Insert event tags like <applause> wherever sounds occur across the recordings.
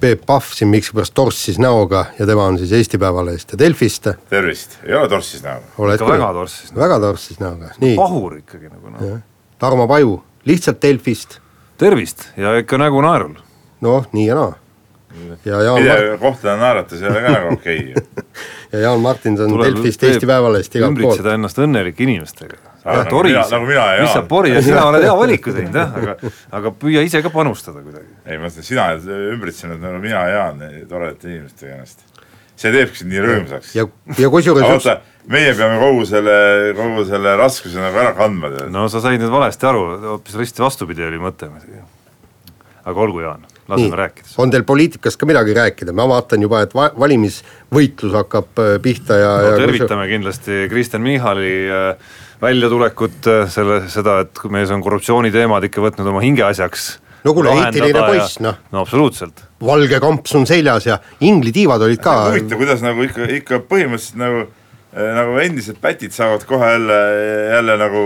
Peep Pahv siin miskipärast torssis näoga ja tema on siis Eesti Päevalehest ja Delfist. tervist, ei ole torssis näoga. Ikka väga torssis väga torssis näoga, nii. pahur ikkagi nagu noh. Tarmo Paju, lihtsalt Delfist. tervist ja ikka nägu naerul. noh, nii ja naa. ja Jaan Mart- kohtlane naerates ei ole ka nagu okei okay. <laughs> ja Jaan Martinson Delfist, Eesti Päevalehest igalt poolt. ümbritseda ennast õnnelike inimestega. Nagu toris mina-, nagu mina ja mis sa Jaan. pori ja sina oled hea <laughs> valiku teinud jah, aga, aga püüa ise ka panustada kuidagi. ei, ma mõtlen, sina oled ümbritsenud nagu mina ja Jaan toredate inimestega ennast. see teebki sind nii rõõmsaks. ja, ja kusjuures vaata, meie peame kogu selle, kogu selle raskuse nagu ära kandma no sa said nüüd valesti aru, hoopis risti vastupidi oli mõte muidugi. aga olgu, Jaan, laseme rääkida. on teil poliitikast ka midagi rääkida, ma vaatan juba, et va- valimisvõitlus hakkab äh, pihta ja no ja tervitame kindlasti Kristen Michali äh, väljatulekut, selle, seda, et kui mees on korruptsiooniteemad ikka võtnud oma hingeasjaks. No kuule, eetiline poiss, noh. no absoluutselt, valge kamps on seljas ja inglitiivad olid ka huvitav, kuidas nagu ikka, ikka põhimõtteliselt nagu, nagu endised pätid saavad kohe jälle, jälle nagu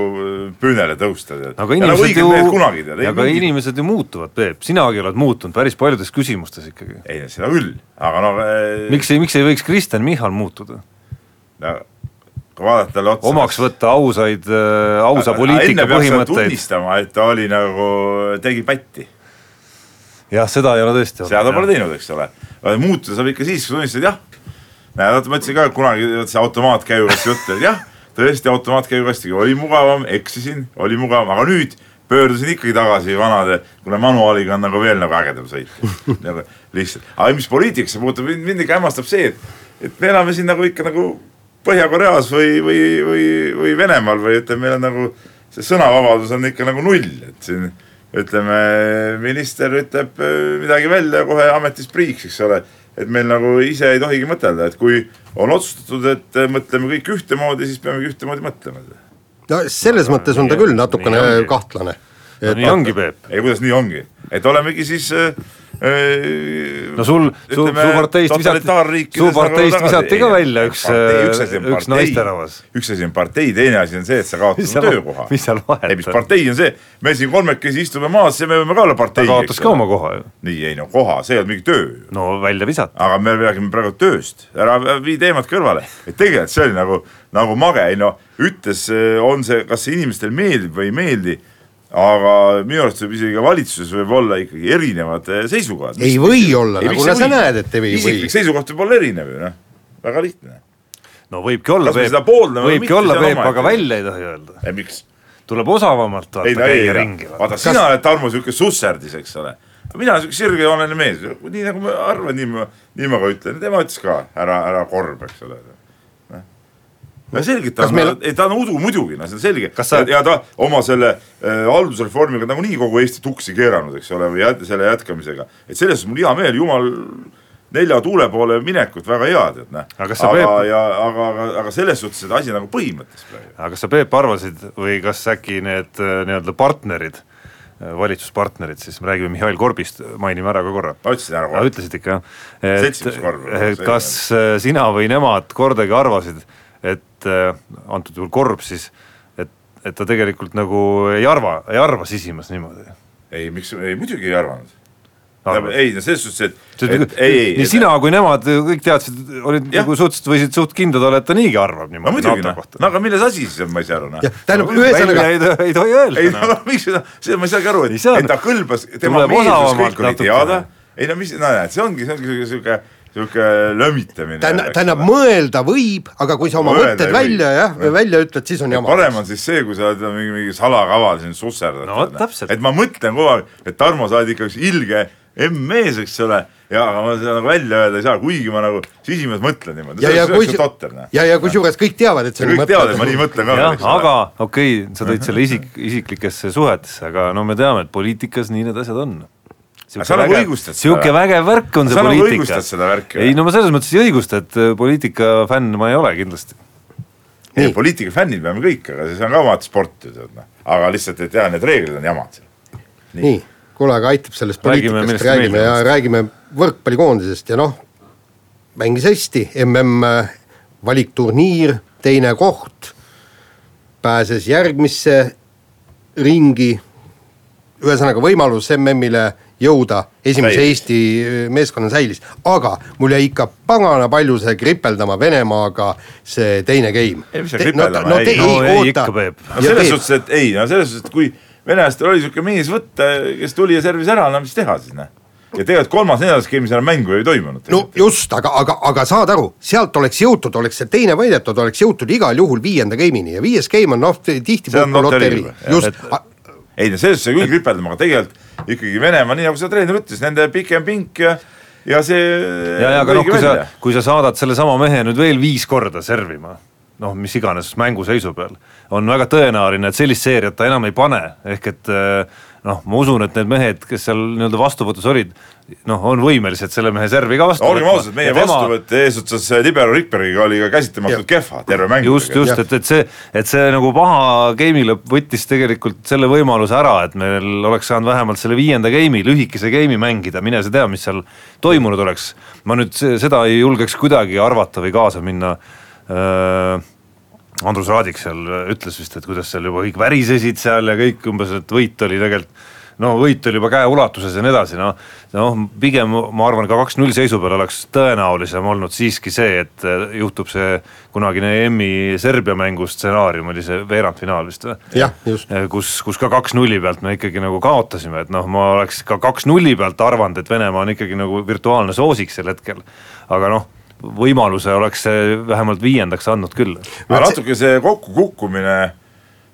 püünele tõusta aga inimesed ju, kunagi tead. aga inimesed ju muutuvad, Peep, sinagi oled muutunud päris paljudes küsimustes ikkagi. ei, seda küll, aga noh. miks ei, miks ei võiks Kristen Michal muutuda? no, kui vaadata talle otsa. omaks võtta ausaid, ausa poliitika põhimõtteid. tunnistama, et ta oli nagu, tegi pätti. jah, seda ei ole tõesti seda ta pole teinud, eks ole. muutuda saab ikka siis, kui tunnistad, jah. näed, ma ütlesin ka kunagi see automaatkäigukasti jutt, et jah, tõesti automaatkäigukastiga oli mugavam, eksisin, oli mugavam, aga nüüd pöördusin ikkagi tagasi vanade, kuna manuaaliga on nagu veel nagu ägedam sõita <laughs> nagu lihtsalt, aga mis poliitikasse puutub, mind ikka hämmastab see, et, et me elame siin nagu ikka nagu Põhja-Koreas või, või, või, või Venemaal või ütleme, meil on nagu see sõnavabadus on ikka nagu null, et siin ütleme, minister ütleb äh, midagi välja, kohe ametis priiks, eks ole. Et meil nagu ise ei tohigi mõtelda, et kui on otsustatud, et mõtleme kõik ühtemoodi, siis peamegi ühtemoodi mõtlema. no selles mõttes on ta küll natukene kahtlane. no nii ongi, Peep. ei, kuidas nii ongi, et olemegi siis äh, no sul, su, su parteist visati, su parteist visati ka välja üks, üks naisterahvas. üks asi on partei, teine asi on see, et sa kaotad oma töökoha. mis seal vahet ei, mis on? partei on see, me siin kolmekesi istume maas, me võime ka olla ta partei. kaotas ka oma koha ju. nii, ei no koha, see ei olnud mingi töö no välja visati. aga me räägime praegu tööst, ära vii teemat kõrvale, et tegelikult see oli nagu, nagu mage, ei no ütles, on see, kas see inimestele meeldib või ei meeldi. Aga minu arust võib isegi valitsuses võib olla ikkagi erinevad eh, seisukohad. Ei või olla, nagu sa näed, et ei või- isiklik või. seisukoht võib olla erinev ju noh, väga lihtne. no võibki olla, Kas Peep või võibki olla, Peep, aga välja ei tohi öelda. ei miks? tuleb osavamalt ei vaata no ei käia, ringi vaata sina oled Tarmo siuke susserdis, eks ole. mina siuke sirgjooneline mees, nii nagu ma arvan, nii ma, nii ma ka ütlen, tema ütles ka ära, ära korb, eks ole. No selgelt ta Kas on meil-, ei ta on udu muidugi, no see on selge. Sa- ja ta oma selle äh, haldusreformiga nagunii kogu Eesti tuksi keeranud, eks ole, või jät, selle jätkamisega. et selles suhtes mul hea meel, jumal nelja tuule poole minekut väga hea, tead noh. Aga aga, ja aga, aga, aga selles suhtes, et asi nagu põhimõttes praegu. aga kas sa, Peep, arvasid või kas äkki need äh, nii-öelda partnerid, valitsuspartnerid, siis me räägime Mihhail Korbist, mainime ära ka korra. ma ütlesin ära kohe. ütlesid ikka jah? et Seltsimiskorv. et kas äh, sina või nemad kordagi arvasid, et äh, antud juhul Korb siis, et, et ta tegelikult nagu ei arva, ei arva sisimas niimoodi? ei, miks, ei muidugi ei arvanud. Arvas. ei no selles suhtes, et, et ei, ei. nii sina kui nemad kõik teadsid, olid Jah. nagu suhteliselt, võisid suht kindlad olla, et ta niigi arvab no niimoodi muidugi NATO noh, kohta no aga milles asi siis on, ma ei saa aru noh. tähendab välja ühesõnaga, ei, ei tohi öelda ei noh. no miks seda, seda ma ei saagi aru, Ei et et ta kõlbas, tema meelsus kõik oli teada. ei no mis, no näed, see ongi, see ongi siuke, siuke lömitamine. tähendab, mõelda võib, aga kui sa oma Mõelda mõtted välja jah, välja ütled, siis on jama. parem on siis see, kui sa oled mingi, mingi salakaval siin susserdad. No et ma mõtlen kogu aeg, et Tarmo, sa oled ikka üks ilge M-mees, eks ole, ja aga ma seda nagu välja öelda ei saa, kuigi ma nagu sisimas mõtlen niimoodi, ja, ja on kui totter ja, ja kusjuures kõik teavad, et see on kõik teavad, et ma nii mõtlen ka. aga okei okay,, sa tõid selle isik, isiklikesse suhetesse, aga no me teame, et poliitikas nii need asjad on. Sa nagu õigustad seda. sihuke vägev värk on see Sa nagu poliitika. õigustad seda värki või? ei no ma selles mõttes ei õigusta, et äh, poliitika fänn ma ei ole kindlasti. ei poliitika fännid peame kõik, aga see on ka vaata sport ju tead noh. aga lihtsalt, et jah, need reeglid on jamad seal. nii, kuule, aga aitab sellest Räägime, poliitikast räägime ja räägime võrkpallikoondisest ja noh, mängis hästi, mm valikturniir, teine koht, pääses järgmisse ringi, ühesõnaga võimalus MM-ile jõuda, esimese Säilis. Eesti meeskonna säilis, aga mul jäi ikka pagana palju see kripeldama Venemaaga see teine game. Ei, mis seal kripeldama jäi? No ei, ikka, Peep. no selles suhtes, et ei, no selles suhtes, et kui venelastel oli siuke mees võtta, kes tuli ja servis ära, no mis teha siis noh. ja tegelikult kolmas-neljas game'is enam mängu ei toimunud. no just, aga, aga, aga saad aru, sealt oleks jõutud, oleks see teine võidetud, oleks jõutud igal juhul viienda game'ini ja viies game on noh, tihti See on loterii just ei no selles suhtes küll kripeldama, aga tegelikult ikkagi Venemaa, nii nagu seda treener ütles, nende pikem pink ja, ja see. ja, ja aga noh, kui sa, kui sa saadad sellesama mehe nüüd veel viis korda servima, noh, mis iganes mänguseisu peal, on väga tõenäoline, et sellist seeriat ta enam ei pane, ehk et eh, noh, ma usun, et need mehed, kes seal nii-öelda vastuvõtus olid, noh, on võimelised selle mehe servi ka vastu olgem ausad, meie Ja tema- vastuvõtt eesotsas Libero Rikbergiga oli ka käsitamatult kehva terve mäng. just, just, et, et see, et see nagu paha game'i lõpp võttis tegelikult selle võimaluse ära, et meil oleks saanud vähemalt selle viienda game'i, lühikese game'i mängida, mine sa tea, mis seal toimunud oleks. ma nüüd se- seda ei julgeks kuidagi arvata või kaasa minna äh,. Andrus Raadik seal ütles vist, et kuidas seal juba kõik värisesid seal ja kõik umbes, et võit oli tegelikult no võit oli juba käeulatuses ja nii edasi, noh noh, pigem ma arvan, ka kaks-null seisu peal oleks tõenäolisem olnud siiski see, et eh, juhtub see kunagine EM-i Serbia mängu stsenaarium oli see veerandfinaal vist või? Just. kus, kus ka kaks-nulli pealt me ikkagi nagu kaotasime, et noh, ma oleks ka kaks-nulli pealt arvanud, et Venemaa on ikkagi nagu virtuaalne soosik sel hetkel. aga noh, võimaluse oleks see vähemalt viiendaks andnud küll. aga natuke see kokkukukkumine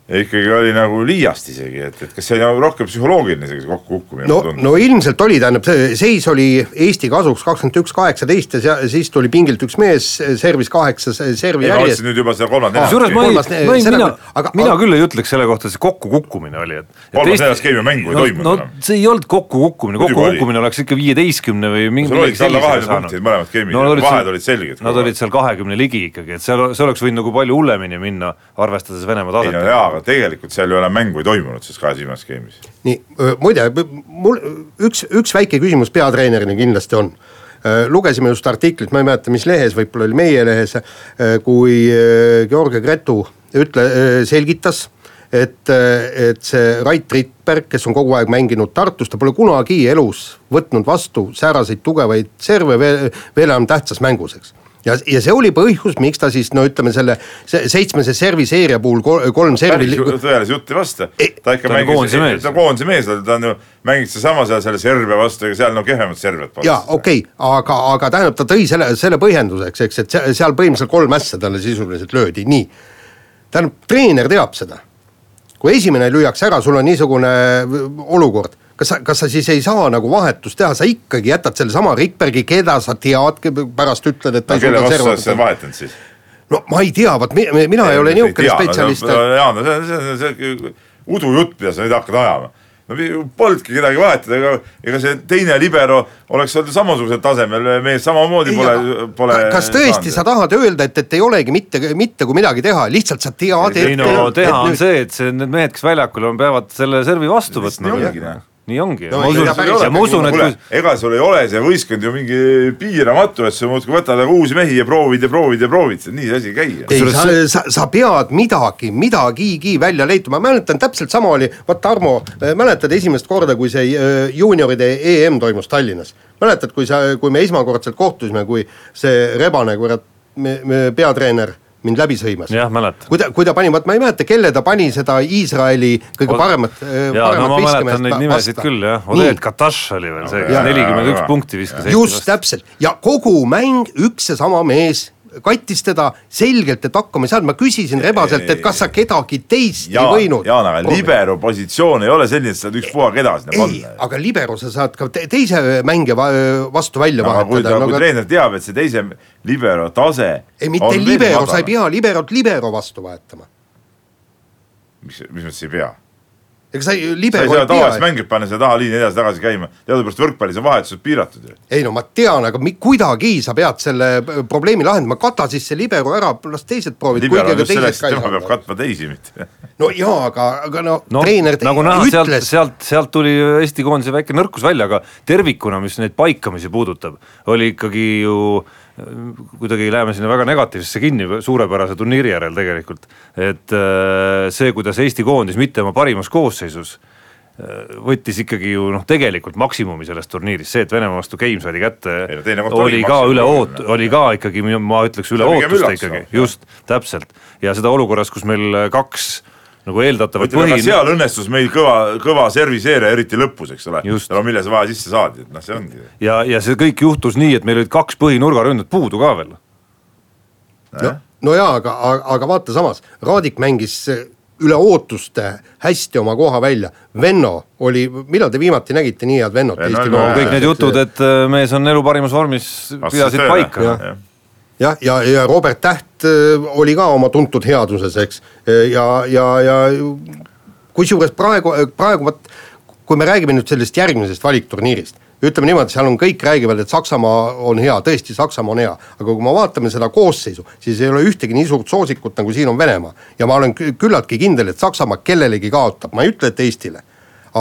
ikkagi oli nagu liiast isegi, et, et kas see oli nagu rohkem psühholoogiline isegi see kokkukukkumine no, no ilmselt oli, tähendab, see seis oli Eesti kasuks kakskümmend üks, kaheksateist ja sea- siis tuli pingilt üks mees, servis kaheksa servi ei järjest nüüd juba seda kolmandat kusjuures ma ei kolmas-, ma ei, mina aga- mina aga- küll ei ütleks selle kohta, et see kokkukukkumine oli, et. Kolmas-neljas game'i mängu ei toimunud no, enam. no see ei olnud kokkukukkumine, kokkukukkumine oleks ikka viieteistkümne või mingi. Sul olidki alla 20 punkti mõlemad game'id, vahed olid selged Nad olid seal kahekümne ligi ikkagi, et seal, see oleks võinud nagu palju hullemini minna, arvestades Venemaa no taset. Aga tegelikult seal ju enam mängu ei toimunud siis kahes viimases game'is. nii, muide, mul üks, üks väike küsimus peatreenerina kindlasti on. lugesime just artiklit, ma ei mäleta, mis lehes, võib-olla oli meie lehes, kui Georgia Gretu ütle, selgitas, et, et see Rait Ripberg, kes on kogu aeg mänginud Tartus, ta pole kunagi elus võtnud vastu sääraseid tugevaid serve veel, veel enam tähtsas mängus, eks ja, ja see oli põhjus, miks ta siis no ütleme selle se- seitsmese serviseeria puhul kol- kolm servi päris tõelise jutt ei vasta Ei,. ta ikka ta on mängis ta on koondise mees, ta on ju mänginud sedasama seal selle Serbia vastu, ega seal no kehvemat Serbiat polnud. jaa, okei okay,, aga, aga tähendab, ta tõi selle, selle põhjenduseks, eks, et se- seal põhimõtteliselt kolm ässa talle sisuliselt löödi, nii. tähendab, treener teab seda. kui esimene lüüakse ära, sul on niisugune olukord, kas sa, kas sa siis ei saa nagu vahetust teha, sa ikkagi jätad sellesama Rikbergi, keda sa tead, pärast ütled, et ta no ei kelle vastu sa oled servata. vahetanud siis? no ma ei tea, vot mi- mina ei ole niisugune spetsialist. jaa, no see on, see on, see on udujutt, mida sa nüüd hakkad ajama. no vi- polnudki kedagi vahetada, ega, ega see teine libero oleks olnud samasugusel tasemel, mees samamoodi pole, pole. kas tõesti sa tahad öelda, et, et ei olegi mitte, mitte kui midagi teha, lihtsalt sa tead, ei no teha on see, et see, need mehed, kes väljakul on, peavad selle servi vastu võtma nii ongi, noh.. Nii ongi No ja ma usun, et kui, ega sul ei ole see võistkond ju mingi piiramatu, et sa muudkui võtad aga uusi mehi ja proovid ja proovid ja proovid, nii see asi ei käi. ei, sa sa, sa pead midagi, midagigi välja leidma, ma mäletan täpselt sama oli, vot Tarmo, mäletad esimest korda, kui see äh, juunioride EM toimus Tallinnas? mäletad, kui sa, kui me esmakordselt kohtusime, kui see Rebane, kurat, peatreener mind läbi sõimas. jah, mäletan. kui ta, kui ta pani, vot ma ei mäleta, kelle ta pani seda Iisraeli kõige paremat, jaa, no ma mäletan neid nimesid küll jah, Oded Kataš oli veel see, kes nelikümmend üks punkti viskas. just. täpselt ja kogu mäng üks ja sama mees kattis teda selgelt, et hakkama ei saanud, ma küsisin Rebaselt, et kas sa kedagi teist Jaan ei, võinud. Jaan, aga libero positsioon ei ole selline, et sa saad ükspuha keda sinna panna. aga libero sa saad ka te teise mängija va vastu välja aga kui ta, vahetada kui no,. treener teab, et see teise libero tase ei, mitte libero, sa ei pea liberot libero vastu vahetama. miks, mis mõttes ei pea? Ega sa ei- sa ei libero saa tavalist mängijat panna seda tahaliini edasi-tagasi käima, teadupärast võrkpallis on vahetused piiratud ju. ei no ma tean, aga mi- kuidagi sa pead selle p- probleemi lahendama, kata siis see libero ära, las teised proovivad, libero on just selleks, et tema peab katma teisi, mitte. no jaa, aga, aga no, no treener nagu näha, sealt, sealt, sealt tuli Eesti koondise väike nõrkus välja, aga tervikuna, mis neid paikamisi puudutab, oli ikkagi ju äh, kuidagi läheme sinna väga negatiivsesse kinni suurepärase turniiri järel tegelikult. et äh, see, kuidas Eesti koondis mitte oma parimas koosseisus äh, võttis ikkagi ju noh, tegelikult maksimumi sellest turniirist, see, et Venemaa vastu game saadi kätte oli oli ka üle oot-, oli ka ikkagi, ma ütleks üle oli ootuste ikkagi just, täpselt. ja seda olukorras, kus meil kaks nagu eeldatavat ütleme, aga põhi- seal õnnestus meil kõva, kõva serviseerija, eriti lõpus, eks ole. No mille sa vahe sisse saadi, et noh, see ongi. ja, ja see kõik juhtus nii, et meil olid kaks põhinurgaründajat puudu ka veel. no, no jaa, aga, aga vaata samas, Raadik mängis üle ootuste hästi oma koha välja, Venno oli, millal te viimati nägite nii head Vennot Venno Eesti no Jaa, kõik need jutud, et äh, mees on elu parimas vormis, pidasid paika. Jah. ja, ja, ja Robert Täht äh, oli ka oma tuntud headuses, eks, ja, ja, ja kusjuures praegu, praegu vot kui me räägime nüüd sellest järgmisest valikturniirist, ütleme niimoodi, seal on kõik räägivad, et Saksamaa on hea, tõesti, Saksamaa on hea, aga kui me vaatame seda koosseisu, siis ei ole ühtegi nii suurt soosikut, nagu siin on Venemaa. ja ma olen kü- küllaltki kindel, et Saksamaa kellelegi kaotab, ma ei ütle, et Eestile,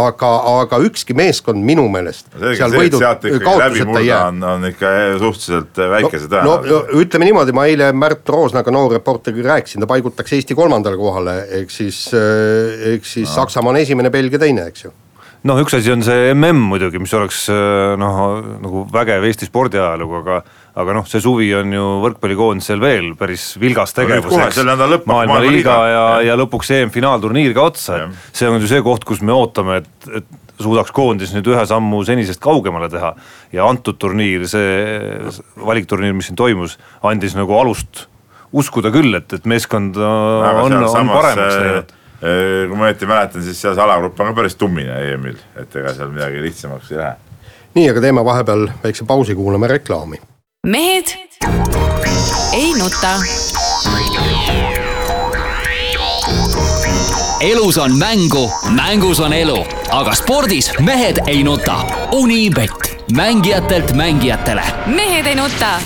aga, aga ükski meeskond minu meelest selge seal võidud kaotuseta ei jää on, on ikka suhteliselt väikese no, tõenäosusega. no ütleme niimoodi, ma eile Märt Roosnaga, noor reporteriga rääkisin, ta paigutaks Eesti kolmandale kohale, ehk siis, ehk siis no. Saksamaa on esimene, Belgia teine, eks ju. noh, üks asi on see mm muidugi, mis oleks noh, nagu vägev Eesti spordiajalugu, aga aga noh, see suvi on ju võrkpallikoondisel veel päris vilgas tegevus, eks. maailmaliiga ja, ja lõpuks EM-finaalturniir ka otsa, et see on ju see koht, kus me ootame, et, et suudaks koondis nüüd ühe sammu senisest kaugemale teha. Ja antud turniir, see valikturniir, mis siin toimus, andis nagu alust uskuda küll, et, et meeskond äh, on, on paremaks läinud. kui ma õieti mäletan, siis seal see alagrupp on ka päris tummine EM-il, et ega seal midagi lihtsamaks ei lähe. nii, aga teeme vahepeal väikse pausi, kuulame reklaami. Mehed ei nuta. elus on mängu, mängus on elu, aga spordis mehed ei nuta. Unibet, mängijatelt mängijatele mehed ei nuta.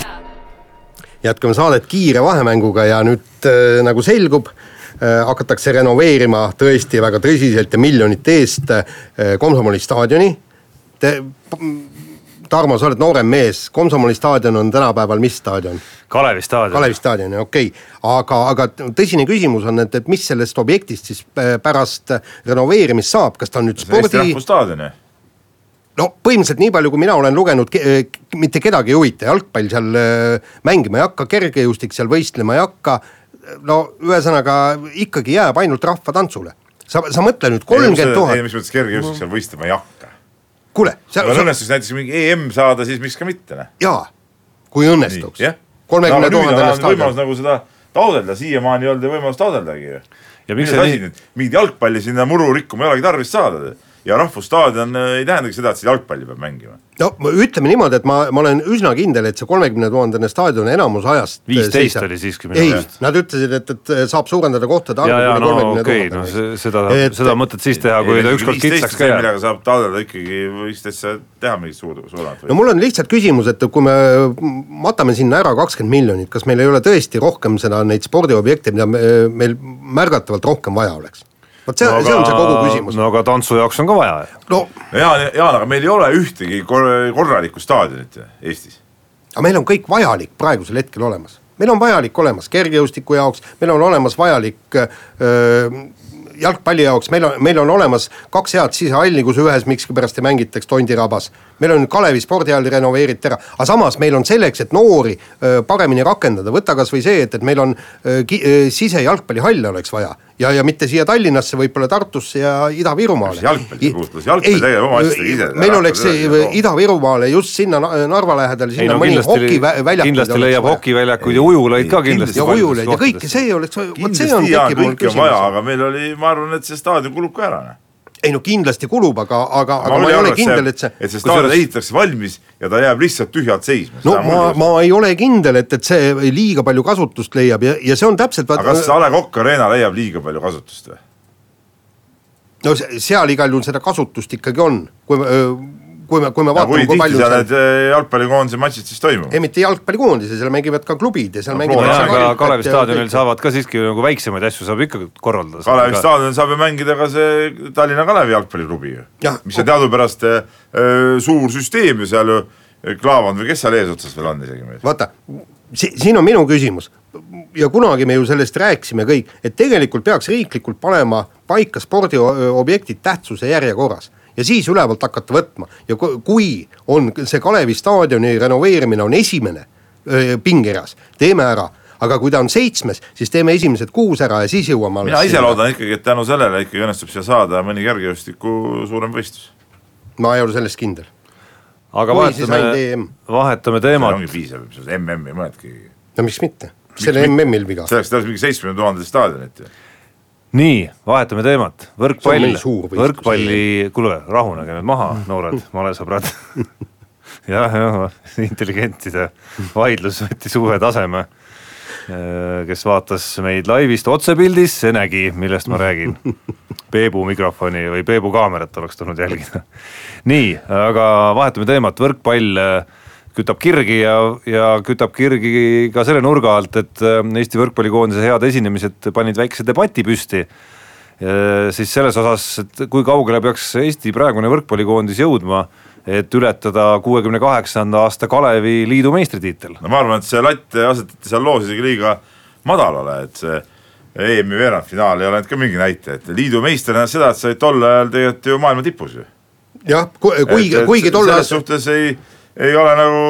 jätkame saadet kiire vahemänguga ja nüüd äh, nagu selgub äh,, hakatakse renoveerima tõesti väga tõsiselt ja miljonite eest äh, Komsomoli staadioni. Te, Tarmo, sa oled noorem mees, Komsomoli staadion on tänapäeval mis staadion? Kalevi staadion. Kalevi staadion, okei okay., aga, aga tõsine küsimus on, et, et mis sellest objektist siis äh, pärast renoveerimist saab, kas ta on nüüd see on Eesti spordi, Rahvusstaadion ju. no põhimõtteliselt nii palju, kui mina olen lugenud, mitte kedagi ei huvita, jalgpall seal äh, mängima ei hakka, kergejõustik seal võistlema ei hakka. no ühesõnaga ikkagi jääb ainult rahvatantsule. sa, sa mõtle nüüd kolmkümmend ei, tuhat, mis mõttes kergejõustik seal võistlema ei hakka. kuule, kui sa, sa, õnnestuks näiteks mingi EM saada, siis miks ka mitte, noh. jaa, kui õnnestuks kolmekümne tuhandene võimalus staadion. nagu seda taotleda, siiamaani ei olnud ju võimalust taodeldagi ju. ja miks asi nii, mingit jalgpalli sinna muru rikkuma ei olegi tarvis saada. Ja rahvusstaadion äh, ei tähendagi seda, et siin jalgpalli peab mängima. no ütleme niimoodi, et ma, ma olen üsna kindel, et see kolmekümne tuhandene staadion enamus ajast. 15 oli siiski minu ei meelest., nad ütlesid, et, et saab suurendada kohtade arvu no kuni kolmekümne okei, no tuhandeni. see- seda Et-, seda mõtet siis teha, kui ta ükskord kitsaks ka jääb. millega saab taotleda ikkagi viisteist teha mingit suur, suuremat no mul on lihtsalt küsimus, et kui me matame sinna ära kakskümmend miljonit, kas meil ei ole tõesti rohkem seda, neid spordiobjekte, mida me, meil märgatavalt rohkem vaja oleks? Vot see no,, see on see kogu küsimus no.. aga tantsu jaoks on ka vaja. no Jaan, Jaan, aga meil ei ole ühtegi kor korralikku staadionit Eestis. aga meil on kõik vajalik praegusel hetkel olemas. meil on vajalik olemas kergejõustiku jaoks, meil on olemas vajalik öö, jalgpalli jaoks, meil on, meil on olemas kaks head sisehalli, kus ühes miskipärast ei mängitaks Tondirabas. meil on Kalevi spordihalli renoveeriti ära, aga samas meil on selleks, et noori öö, paremini rakendada, võta kasvõi see, et, et meil on öö, ki- öö, sisejalgpallihalle oleks vaja ja, ja mitte siia Tallinnasse, võib-olla Tartusse ja Ida-Virumaale. Jalgpalli ei puutu, las jalgpall tegeleb oma asjadega ise. meil oleks rääkida. Ida-Virumaale just sinna Na- Narva lähedale, ei sinna no mõni kindlasti, hokiväljakuid kindlasti leiab hokiväljakuid ja ujulaid ka kindlasti. ja ujulaid ja kõike see oleks, vot see on, kindlasti mul kõike on vaja, aga meil oli, ma arvan, et see staadion kulub ka ära. Ei no kindlasti kulub, aga, aga, aga ma ei ole kindel, et see et see staadion ehitatakse valmis ja ta jääb lihtsalt tühjalt seisma. no ma, ma ei ole kindel, et, et see liiga palju kasutust leiab ja, ja see on täpselt aga kas A Le Coq Arena leiab liiga palju kasutust või? no se- seal igal juhul seda kasutust ikkagi on, kui me, kui me, kui me vaatame, kui palju seal need eh, jalgpallikoondise matšid siis toimuvad? ei mitte jalgpallikoondise, seal mängivad ka klubid ja seal No mängivad Flora- aga ka- Kalevi ja- staadionil saavad ka siiski nagu väiksemaid asju saab ikka korraldada. Kalevi staadionil saab ju mängida ka see Tallinna Kalevi jalgpalliklubi ju Jah.. mis on teadupärast äh, suur süsteem ju seal ju, Klaavand või kes seal eesotsas veel on isegi meil? vaata, siin on minu küsimus ja kunagi me ju sellest rääkisime kõik, et tegelikult peaks riiklikult panema paika spordiobjektid tähtsuse järjekorras ja siis ülevalt hakata võtma ja ku- kui on see Kalevi staadioni renoveerimine on esimene pingereas, teeme ära aga kui ta on seitsmes, siis teeme esimesed kuus ära ja siis jõuame mina ise loodan ikkagi, et tänu sellele ikkagi õnnestub siia saada mõni kergejõustiku suurem võistlus. ma ei ole selles kindel aga ainult vahetame EM., vahetame see teemat, ongi piisav, MM ei mõnedki. no miks mitte, selle MM-il viga selleks tahaks mingi seitsmekümne tuhandest staadionit ju. nii, vahetame teemat, võrkpall võrkpalli, kuule rahunege nüüd maha, noored malesõbrad. <laughs> jah, jah, intelligentide vaidlus võttis uue taseme. kes vaatas meid laivist otsepildis, see nägi, millest ma räägin. Peebu mikrofoni või Peebu kaamerat oleks tulnud jälgida. nii, aga vahetame teemat, võrkpall äh, kütab kirgi ja, ja kütab kirgi ka selle nurga alt, et äh, Eesti võrkpallikoondise head esinemised panid väikese debati püsti siis selles osas, et kui kaugele peaks Eesti praegune võrkpallikoondis jõudma, et ületada kuuekümne kaheksanda aasta Kalevi liidu meistritiitel. no ma arvan, et see latt asetati seal loos isegi liiga madalale, et see EM-i veerandfinaal ei ole ka mingi näite, et liidu meister tähendas seda, et sa olid tol ajal tegelikult ju maailma tipus ju. jah, kuigi, kuigi tol selles ajal suhtes ei, ei ole nagu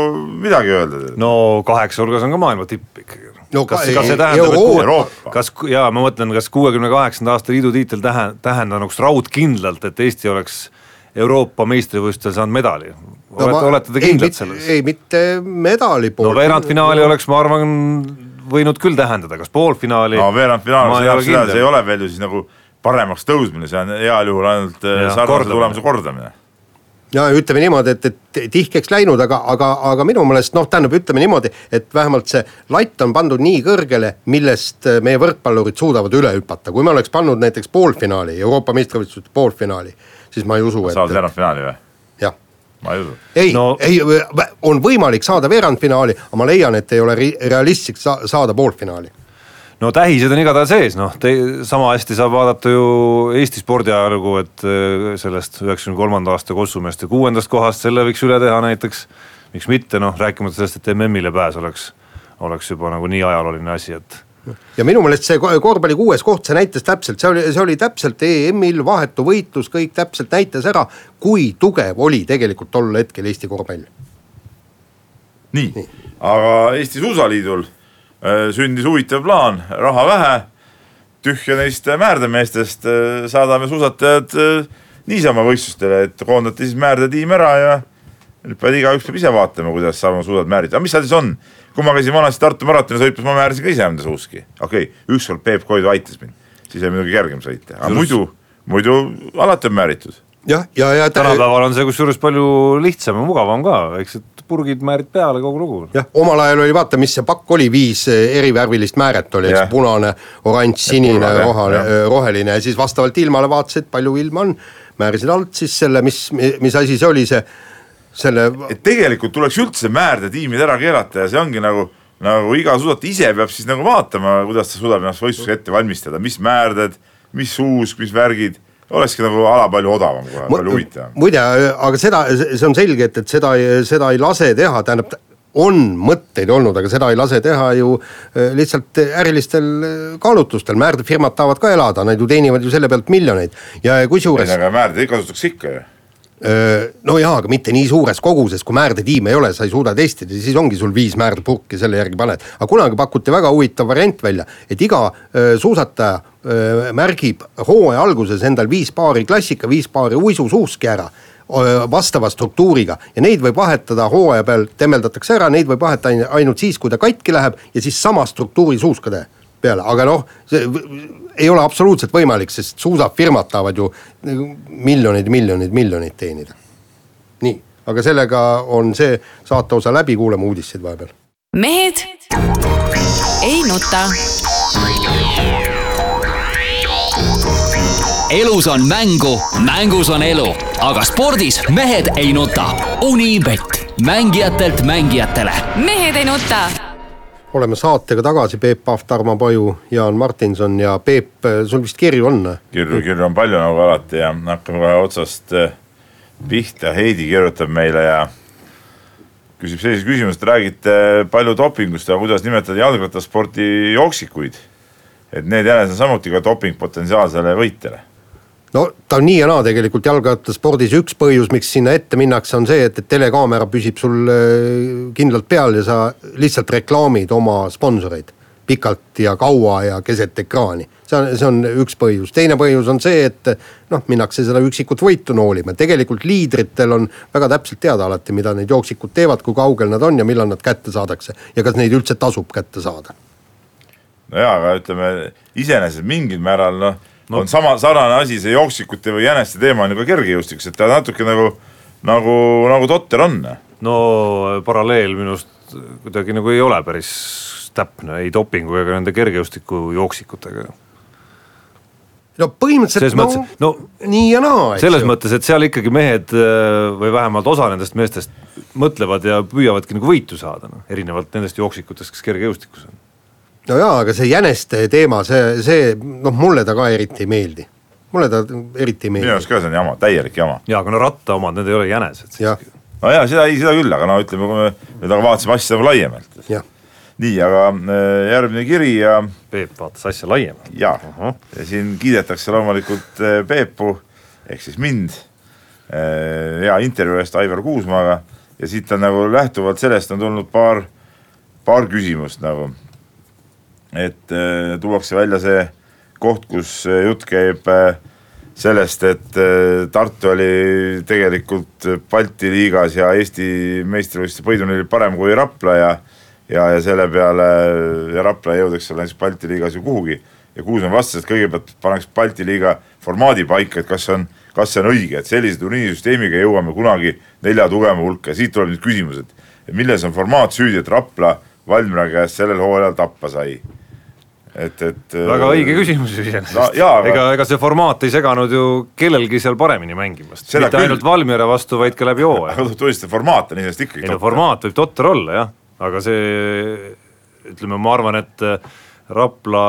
midagi öelda. no kaheksa hulgas on ka maailma tipp ikkagi. No kas, ka- kas see ei- tähendab, et Euroopa- kas, jaa, ma mõtlen, kas kuuekümne kaheksanda aasta liidu tiitel tähe-, tähendanuks raudkindlalt, et Eesti oleks Euroopa meistrivõistlustel saanud medali? olete, olete te kindlad selles? ei, mitte medali no pool. veerandfinaali oleks, ma arvan, võinud küll tähendada, kas poolfinaali. no veerandfinaal, see ei ole see ei ole veel ju siis nagu paremaks tõusmine, see on heal juhul ainult Jah, sarnase tulemuse kordamine. Ja ütleme niimoodi, et, et tihkeks läinud, aga, aga, aga minu meelest noh, tähendab, ütleme niimoodi, et vähemalt see latt on pandud nii kõrgele, millest äh, meie võrkpallurid suudavad üle hüpata, kui me oleks pannud näiteks poolfinaali, Euroopa meistrivõistluste poolfinaali, siis ma ei usu, et saad veerandfinaali või? jah ma ei usu. ei No- ei, on võimalik saada veerandfinaali, aga ma leian, et ei ole realistlik sa saada poolfinaali. No tähised on igatahes ees, noh, sama hästi saab vaadata ju Eesti spordiajalugu, et äh, sellest üheksakümne kolmanda aasta Kossumeeste kuuendast kohast, selle võiks üle teha näiteks. miks mitte, noh, rääkimata sellest, et MM-ile pääs oleks, oleks juba nagu nii ajalooline asi, et ja minu meelest see ko- korvpalli kuues koht, see näitas täpselt, see oli, see oli täpselt EM-il vahetu võitlus, kõik täpselt näitas ära, kui tugev oli tegelikult tol hetkel Eesti korvpall. nii, aga Eesti Suusaliidul sündis huvitav plaan, raha vähe, tühja neist määrdemeestest, saadame suusatajad äh, niisama võistlustele, et koondati siis määrdetiim ära ja nüüd peavad igaüks peab ise vaatama, kuidas saab oma suusad määrida, aga mis seal siis on? kui ma käisin vanasti Tartu maratoni sõitmas, ma määrasin ka ise enda suuski, okei okay,, ükskord Peep Koidu aitas mind, siis oli muidugi kergem sõita, aga muidu, muidu alati on määritud. jah, ja, ja, ja tänapäeval on see kusjuures palju lihtsam ja mugavam ka, väiksed purgid määrid peale, kogu lugu. jah, omal ajal oli vaata, mis see pakk oli, viis eh, erivärvilist määret oli, eks punane, oranž, sinine, rohane jah., roheline ja siis vastavalt ilmale vaatasid, palju ilma on. määrisid alt siis selle, mis, mis asi see oli, see, selle et tegelikult tuleks üldse määrdetiimid ära keelata ja see ongi nagu, nagu iga suusataja ise peab siis nagu vaatama, kuidas ta suudab ennast võistluseks ette valmistada, mis määrded, mis suusk, mis värgid, olekski nagu ala palju odavam kohe, palju huvitavam. muide, aga seda, see on selge, et, et seda, seda ei lase teha, tähendab on mõtteid olnud, aga seda ei lase teha ju eh, lihtsalt ärilistel eh, kaalutlustel, määrdefirmad tahavad ka elada, nad ju teenivad ju selle pealt miljoneid ja kusjuures aga määrdeid kasutatakse ikka ju. No jaa, aga mitte nii suures koguses, kui märdetiime ei ole, sa ei suuda testida, siis ongi sul viis märdepurki, selle järgi paned. aga kunagi pakuti väga huvitav variant välja, et iga suusataja märgib hooaja alguses endal viis paari klassika, viis paari uisusuuski ära vastava struktuuriga ja neid võib vahetada hooaja peal, temmeldatakse ära, neid võib vahetada ain- ainult siis, kui ta katki läheb ja siis sama struktuuri suuskade peale, aga noh, see ei ole absoluutselt võimalik, sest suusafirmad tahavad ju miljoneid, miljoneid, miljoneid teenida. nii, aga sellega on see saateosa läbi, kuulame uudiseid vahepeal. mehed ei nuta. elus on mängu, mängus on elu, aga spordis mehed ei nuta. Unibet, mängijatelt mängijatele. mehed ei nuta. Oleme saatega tagasi, Peep Pahv, Tarmo Paju, Jaan Martinson ja Peep, sul vist kirju on? kirju, kirju on palju nagu alati ja hakkame kohe otsast eh, pihta. Heidi kirjutab meile ja küsib sellise küsimuse, te räägite palju dopingust ja kuidas nimetada jalgrattaspordi jooksikuid. et need jänes on samuti ka doping potentsiaalsele võitjale no ta on nii ja naa tegelikult jalgrattaspordis üks põhjus, miks sinna ette minnakse, on see, et, et telekaamera püsib sul äh, kindlalt peal ja sa lihtsalt reklaamid oma sponsoreid pikalt ja kaua ja keset ekraani. see on, see on üks põhjus, teine põhjus on see, et noh, minnakse seda üksikut võitu noolima, tegelikult liidritel on väga täpselt teada alati, mida need jooksikud teevad, kui kaugel nad on ja millal nad kätte saadakse ja kas neid üldse tasub kätte saada. no jaa, aga ütleme iseenesest mingil määral noh no. on sama sarnane asi, see jooksikute või jäneste teema on ju ka kergejõustikus, et ta natuke nagu, nagu, nagu totter on. no paralleel minu arust kuidagi nagu ei ole päris täpne ei dopingu ega nende kergejõustiku jooksikutega no põhimõtteliselt no, mõttes, no nii ja naa. selles ju. mõttes, et seal ikkagi mehed äh, või vähemalt osa nendest meestest mõtlevad ja püüavadki nagu võitu saada, noh erinevalt nendest jooksikutest, kes kergejõustikus on no jaa, aga see jäneste teema, see, see noh, mulle ta ka eriti ei meeldi. mulle ta eriti ei meeldi. minu arust ka see on jama, täielik jama. jaa, aga no ratta omad, need ei ole jänesed siiski. no jaa, seda ei, seda küll, aga no ütleme, kui me nüüd aga vaatasime asja nagu laiemalt. nii, aga äh, järgmine kiri ja. Peep vaatas asja laiemalt. jaa uh, -huh. ja siin kiidetakse loomulikult äh, Peepu ehk siis mind äh, hea intervjuu eest Aivar Kuusmaaga ja siit on nagu lähtuvalt sellest on tulnud paar, paar küsimust nagu et äh, tuuakse välja see koht, kus äh, jutt käib äh, sellest, et Tartu oli tegelikult Balti liigas ja Eesti meistrivõistluste oli parem kui Rapla ja ja, ja selle peale ja Rapla ei jõudeks seal näiteks Balti liigas ju kuhugi. ja Kuusmann vastas, et kõigepealt paneks Balti liiga formaadi paika, et kas see on, kas see on õige, et sellise turniirisüsteemiga jõuame kunagi nelja tugevama hulka. Ja siit tuleb nüüd küsimus, et milles on formaat süüdi, et Rapla Valmiera käest sellel hooajal tappa sai et, et. väga õige küsimus iseenesest no,. Aga... ega, ega see formaat ei seganud ju kellelgi seal paremini mängimast, mitte küll... ainult Valmiera vastu, vaid ka läbi hooaja. aga tunnistada, formaat on iseenesest ikkagi. ei no formaat võib totter olla jah, aga see ütleme, ma arvan, et äh, Rapla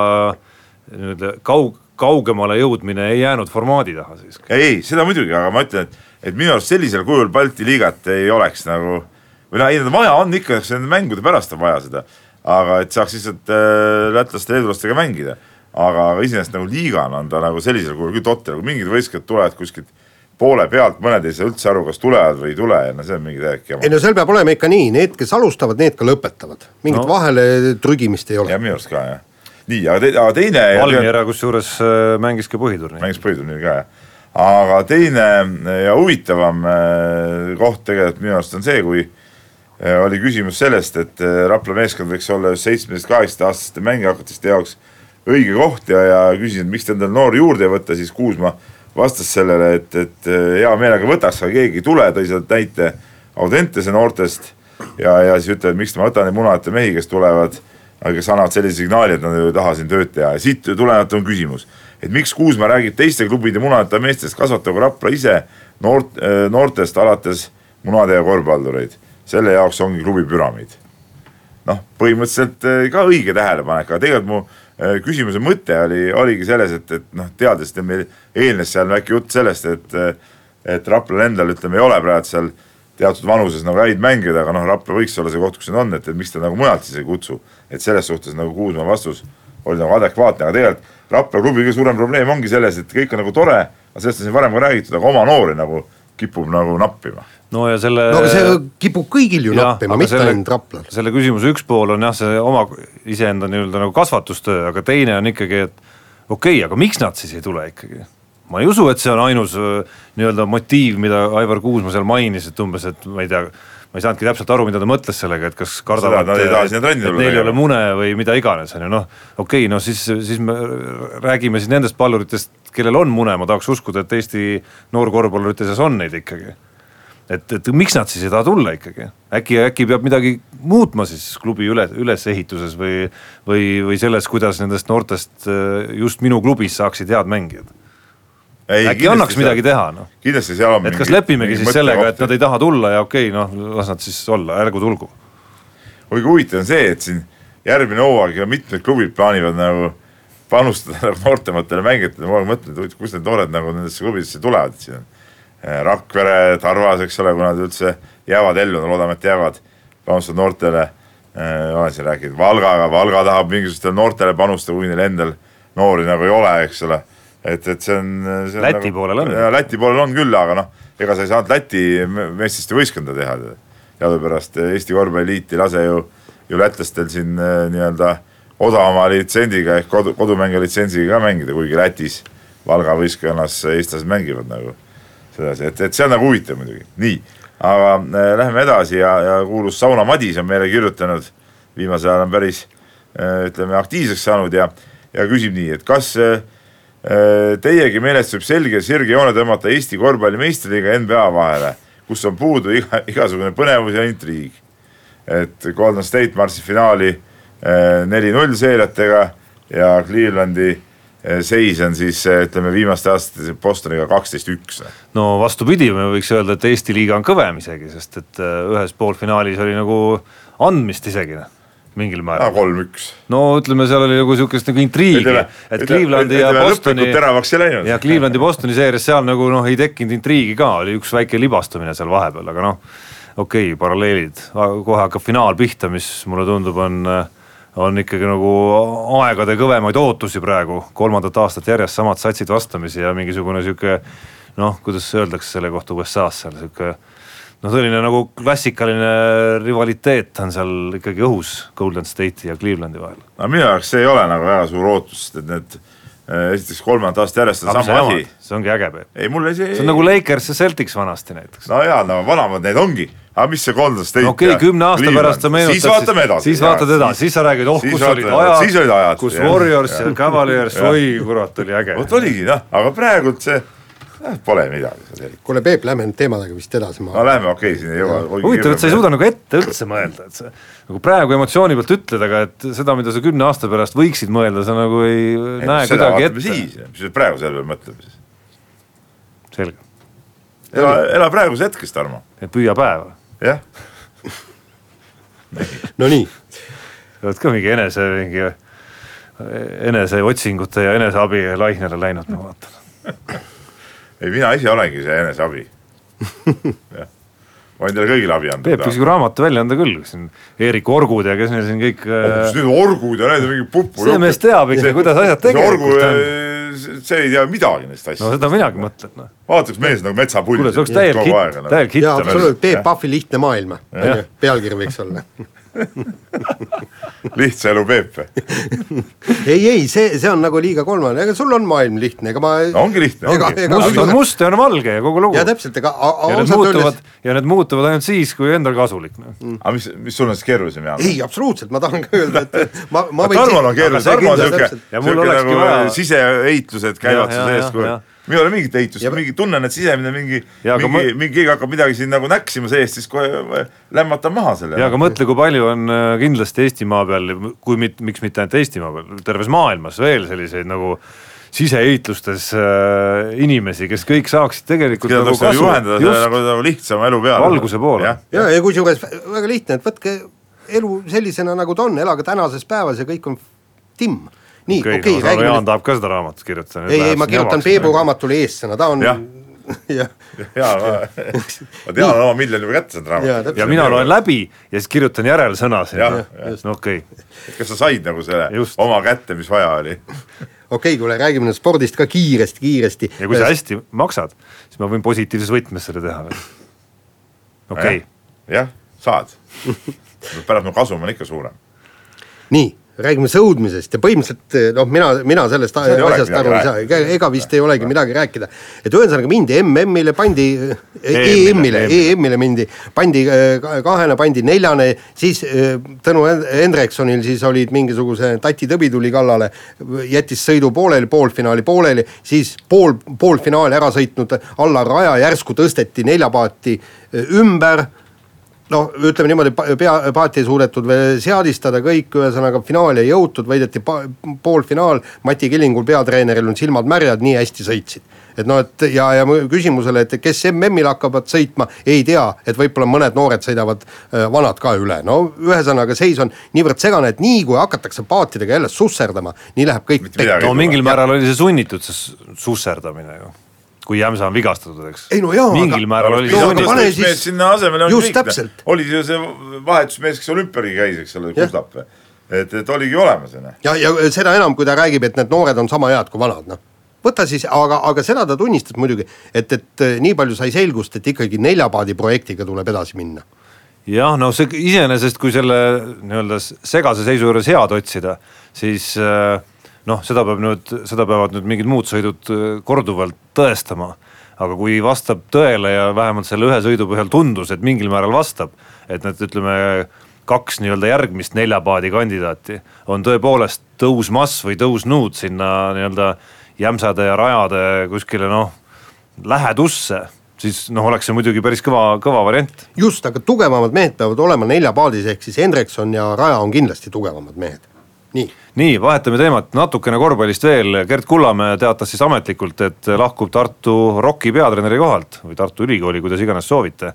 nii-öelda kaug-, kaugemale jõudmine ei jäänud formaadi taha siiski. ei, seda muidugi, aga ma ütlen, et, et minu arust sellisel kujul Balti liigat ei oleks nagu või noh, ei vaja on ikka, nende mängude pärast on vaja seda aga et saaks lihtsalt äh, lätlaste, leedulastega mängida. aga, aga iseenesest nagu liigana on ta nagu sellisel kujul küll totter, kui mingid võistkond tulevad kuskilt poole pealt, mõned ei saa üldse aru, kas tulevad või ei tule ja no see on mingi täielik jama. ei no seal peab olema ikka nii, need, kes alustavad, need ka lõpetavad, mingit no. vahele trügimist ei ole. jah, minu arust ka jah. nii, aga, te, aga teine. Valmiera kusjuures äh, mängis ka põhiturniiri. mängis põhiturniiri ka jah. aga teine ja huvitavam äh, koht tegelikult minu arust on see, kui oli küsimus sellest, et äh, Rapla meeskond võiks olla seitsmeteist, kaheksateistaastaste mängijate jaoks õige koht ja, ja küsisin, et miks te endale noori juurde ei võta, siis Kuusma vastas sellele, et, et äh, hea meelega võtaks, aga keegi ei tule, tõi sealt näite Audentese noortest. ja, ja siis ütleb, miks ma võtan neid munadeta mehi, kes tulevad, kes annavad sellise signaali, et nad ei taha siin tööd teha ja siit tulenevalt on küsimus. et miks Kuusma räägib teiste klubide munadeta meestest, kasvatagu Rapla ise noort, noortest alates munade ja korvpallureid selle jaoks ongi klubi püramiid. noh, põhimõtteliselt eh, ka õige tähelepanek, aga tegelikult mu eh, küsimuse mõte oli, oligi selles, et, et noh, teades, et meil eelnes seal väike jutt sellest, et, eh, et Raplal endal ütleme, ei ole praegu seal teatud vanuses nagu häid mängijaid, aga noh, Rapla võiks olla see koht, kus nad on, et, et miks ta nagu mujalt siis ei kutsu. et selles suhtes nagu Kuusmaa vastus oli nagu adekvaatne, aga tegelikult Rapla klubi kõige suurem probleem ongi selles, et kõik on nagu tore, aga sellest on siin varem ka räägitud, aga oma noori nagu kipub nagu nappima no ja selle. no aga see kipub kõigil ju nappima, mitte ainult Raplal. selle küsimuse üks pool on jah, see oma iseenda nii-öelda nagu kasvatustöö, aga teine on ikkagi, et okei okay,, aga miks nad siis ei tule ikkagi? ma ei usu, et see on ainus nii-öelda motiiv, mida Aivar Kuusma seal mainis, et umbes, et ma ei tea ma ei saanudki täpselt aru, mida ta mõtles sellega, et kas kardavad, et, et neil ei ole mune või mida iganes, on ju, noh. okei okay,, no siis, siis me räägime siis nendest palluritest, kellel on mune, ma tahaks uskuda, et Eesti noorkorvpallurite seas on neid ikkagi et, et miks nad siis ei taha tulla ikkagi, äkki, äkki peab midagi muutma siis klubi üle, ülesehituses või, või, või selles, kuidas nendest noortest äh, just minu klubis saaksid head mängijad? Ei, äkki annaks seal- midagi teha noh? kindlasti seal on et kas lepimegi siis sellega, et nad ei taha tulla ja okei okay,, noh las nad siis olla, ärgu tulgu. kuigi huvitav on see, et siin järgmine hooaeg ja mitmed klubid plaanivad nagu panustada nagu <laughs> noortematele mängijatele, ma mõtlen, et kust need noored nagu nendesse klubidesse tulevad, siin Rakvere, Tarvas, eks ole, kui nad üldse jäävad ellu, no loodame, et jäävad, panustavad noortele. olen siin rääkinud Valgaga, Valga tahab mingisugustele noortele panustada, kui neil endal noori nagu ei ole, eks ole. et, et see on. Läti poolel on. Läti poolel on küll, aga noh, ega sa ei saanud Läti me- meesteste võistkonda teha. teadupärast Eesti korvpalliliit ei lase ju, ju lätlastel siin eh, nii-öelda odavama litsendiga ehk kodu, kodumängija litsenziga ka mängida, kuigi Lätis Valga võistkonnas eestlased mängivad nagu sedasi, et, et see on nagu huvitav muidugi, nii. aga äh, läheme edasi ja, ja kuulus Sauna Madis on meile kirjutanud, viimasel ajal on päris äh, ütleme aktiivseks saanud ja, ja küsib nii, et kas äh, äh, teiegi meelest võib selge sirge joone tõmmata Eesti korvpalli meistriliiga NBA vahele, kus on puudu iga, igasugune põnevus ja intriig. et Golden State marsib finaali äh, neli-null seeriatega ja Clevelandi seis on siis äh, ütleme viimaste aastate Bostoniga kaksteist üks. no vastupidi, me võiks öelda, et Eesti liiga on kõvem isegi, sest et äh, ühes poolfinaalis oli nagu andmist isegi noh, mingil määral. kolm-üks. no ütleme, seal oli nagu sihukest nagu intriigi, et Clevelandi ja Bostoni teravaks ei läinud. ja Clevelandi Bostoni seerias seal nagu noh, ei tekkinud intriigi ka, oli üks väike libastumine seal vahepeal, aga noh, okei okay,, paralleelid, kohe hakkab finaal pihta, mis mulle tundub, on on ikkagi nagu aegade kõvemaid ootusi praegu, kolmandat aastat järjest samad satsid vastamisi ja mingisugune sihuke noh, kuidas öeldakse selle kohta USA-s seal sihuke noh, selline nagu klassikaline rivaliteet on seal ikkagi õhus Golden State'i ja Clevelandi vahel. aga minu jaoks see ei ole nagu väga suur ootus, sest et need äh, esiteks kolmandat aastat järjest on sama sa asi see ongi äge, ei mulle see see on nagu Lakers ja Celtics vanasti näiteks. no jaa, no vanemad need ongi, aga mis see Golden State okei okay,, kümne aasta pärast sa meenutad, siis vaatame edasi. siis vaatad edasi, siis sa räägid, oh kus olid vaatame- siis olid ajad ajad,, kus jah. Warriors ja. Cavaliers, oi kurat, oli äge. vot oligi noh, aga praegult see eh, pole midagi seal eriti. kuule, Peep, lähme nüüd teemadega vist edasi, no lähme, okei okay,, siin ei jõua. huvitav, et sa ei suuda nagu ette üldse mõelda, et sa nagu praegu emotsiooni pealt ütled, aga et seda, mida sa kümne aasta pärast võiksid mõelda, sa nagu ei näe seda kuidagi ette. siis, mis me praegu selle peale mõtleme siis. selge, ela, ela praeguse hetkest, Tarmo, et püüa päeva. jah. no nii, oled ka mingi enese, mingi eneseotsingute ja eneseabi lainele läinud, ma vaatan. ei, mina ise olengi see eneseabi. jah, ma võin teile kõigile abi anda. Peep võiks ju raamatu välja anda küll, siin Eerik Orgud ja kes neil siin kõik mis need orgud ja need on mingi pupu. see mees teab ikka, kuidas asjad tegelikult on., see ei tea midagi neist no asjadest. seda minagi mõtlen, noh. vaataks mees nagu metsapull. kuule, see oleks täielik hitt, täielik hitt jaa, on absoluutselt, Peep. Pahvi lihtne maailm, pealkiri võiks olla. <laughs> lihtsa elu Peep. ei, ei, see, see on nagu liiga kolmane, ega sul on maailm lihtne, ega ma no ongi lihtne, must on must ja on valge ja kogu lugu. ja ja täpselt, ega a- a- need muutuvad öeldes ja need muutuvad ainult siis, kui endal kasulik, noh. aga mis, mis sul on siis keerulisem, Jaan? ei, absoluutselt, ma tahan ka öelda, et ma, ma Tarmol on see Tarmo on siuke, ja mul siuke olekski nagu vaja- siseheitlused käivad Ja, su ja, sees ja, kogu ja. aeg. Minul ei ole mingit heitust Ja-, mingi tunnen, et sisemine mingi, Ja, mingi, ma- mingi keegi hakkab midagi siin nagu näksima seest, siis kohe lämmatan maha selle. ja aga mõtle, kui palju on äh, kindlasti Eestimaa peal, kui mit,, miks mitte ainult Eestimaa peal, terves maailmas veel selliseid nagu siseheitlustes äh, inimesi, kes kõik saaksid tegelikult keda nagu nagu kasu, juhendada just nagu, nagu lihtsama elu peale. Valguse poole. jah, ja, ja kusjuures väga lihtne, et võtke elu sellisena, nagu ta on, elage tänases päevas ja kõik on timm. nii, okei okay,, no räägime Jaan tahab ka seda raamatut kirjutada. ei, ei ma kirjutan Peebu. raamatule eessõna, ta on Jah. jah, <laughs> ja ma, ma tean oma miljoni juba kätte saanud ja raamatut. ja mina loen läbi ja siis kirjutan järelsõna sinna no okei okay., kas sa said nagu selle Just. oma kätte, mis vaja oli? <laughs> okei, kuule, räägime nüüd spordist ka kiiresti, kiiresti. ja kui sa hästi maksad, siis ma võin positiivses võtmes selle teha veel. okei okay., jah, saad. <laughs> pärast mu kasum on ikka suurem. nii, räägime sõudmisest ja põhimõtteliselt noh, mina, mina sellest olegi asjast aru ei saa, ega, vist ei olegi midagi rääkida. et ühesõnaga mindi MM-ile pandi, EM-ile, EM-ile, EM-ile mindi, pandi ka- kahene, pandi neljane, siis Tõnu Hen- Hendriksonil siis olid mingisuguse Tati Tõbi tuli kallale, jättis sõidu pooleli, poolfinaali pooleli, siis pool, poolfinaali ära sõitnud Allar Raja järsku tõsteti neljapaati ümber noh, ütleme niimoodi, pea, paati ei suudetud veel seadistada kõik, ühesõnaga finaali ei jõutud, võideti poolfinaal, Mati Killingul peatreeneril on silmad märjad, nii hästi sõitsid. et noh, et ja, ja mu küsimusele, et kes MM-il hakkavad sõitma, ei tea, et võib-olla mõned noored sõidavad äh, vanad ka üle, no ühesõnaga seis on niivõrd segane, et nii kui hakatakse paatidega jälle susserdama, nii läheb kõik no mingil määral oli see sunnitud, see susserdamine ju. Kui Jämsa on vigastatud, eks. Ei no jaa, mingil aga- pane siis- on just täpselt. oli ju see vahetusmees, kes olümpialgi käis, eks ole. Kustap. et, et oligi olemas, onju. ja, ja seda enam, kui ta räägib, et need noored on sama head kui vanad, noh. võta siis, aga, aga seda ta tunnistas muidugi, et, et eh, nii palju sai selgust, et ikkagi neljapaadi projektiga tuleb edasi minna. jah, no see iseenesest, kui selle nii-öelda segase seisu juures head otsida, siis äh, noh, seda peab nüüd, seda peavad nüüd mingid muud sõidud äh, korduvalt tõestama. aga kui vastab tõele ja vähemalt selle ühe sõidu põhjal tundus, et mingil määral vastab, et need ütleme kaks nii-öelda järgmist neljapaadi kandidaati on tõepoolest tõusmas või tõusnud sinna nii-öelda jämsade ja rajade kuskile noh, lähedusse, siis noh, oleks see muidugi päris kõva, kõva variant just, aga tugevamad mehed peavad olema neljapaadis, ehk siis Hendrikson ja Raja on kindlasti tugevamad mehed. Nii, nii, vahetame teemat natukene korvpallist veel, Gerd Kullamäe teatas siis ametlikult, et lahkub Tartu ROK-i peatreeneri kohalt või Tartu Ülikooli, kuidas iganes soovite.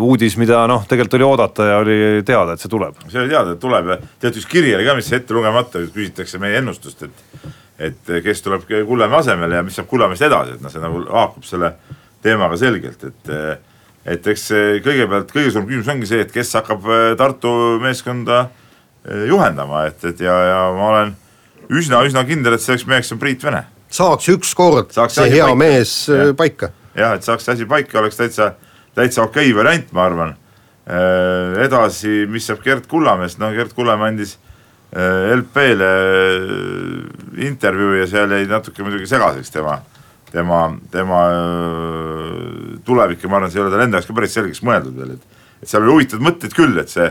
uudis, mida noh, tegelikult oli oodata ja oli teada, et see tuleb. see oli teada, et tuleb ja tead üks kiri oli ka, mis ette lugemata, küsitakse meie ennustust, et. et kes tuleb Kullamäe asemele ja mis saab Kullamäest edasi, et noh, see nagu haakub selle teemaga selgelt, et. et eks kõigepealt kõige suurem küsimus ongi see, et kes hakkab eh, Tartu meeskonda eh, juhendama, et, et ja, ja ma olen üsna-üsna kindel, et selleks meheks on Priit Vene. saaks ükskord Saaks see hea paika. mees eh, Jah. paika. jah, et saaks see asi paika, oleks täitsa, täitsa okei variant, ma arvan. edasi, mis saab Gerd Kullamäest, no Gerd Kullamäe andis LP-le intervjuu ja seal jäi natuke muidugi segaseks tema, tema, tema tulevik ja ma arvan, see ei ole tal enda jaoks ka päris selgeks mõeldud veel, et. et seal oli huvitavaid mõtteid küll, et see,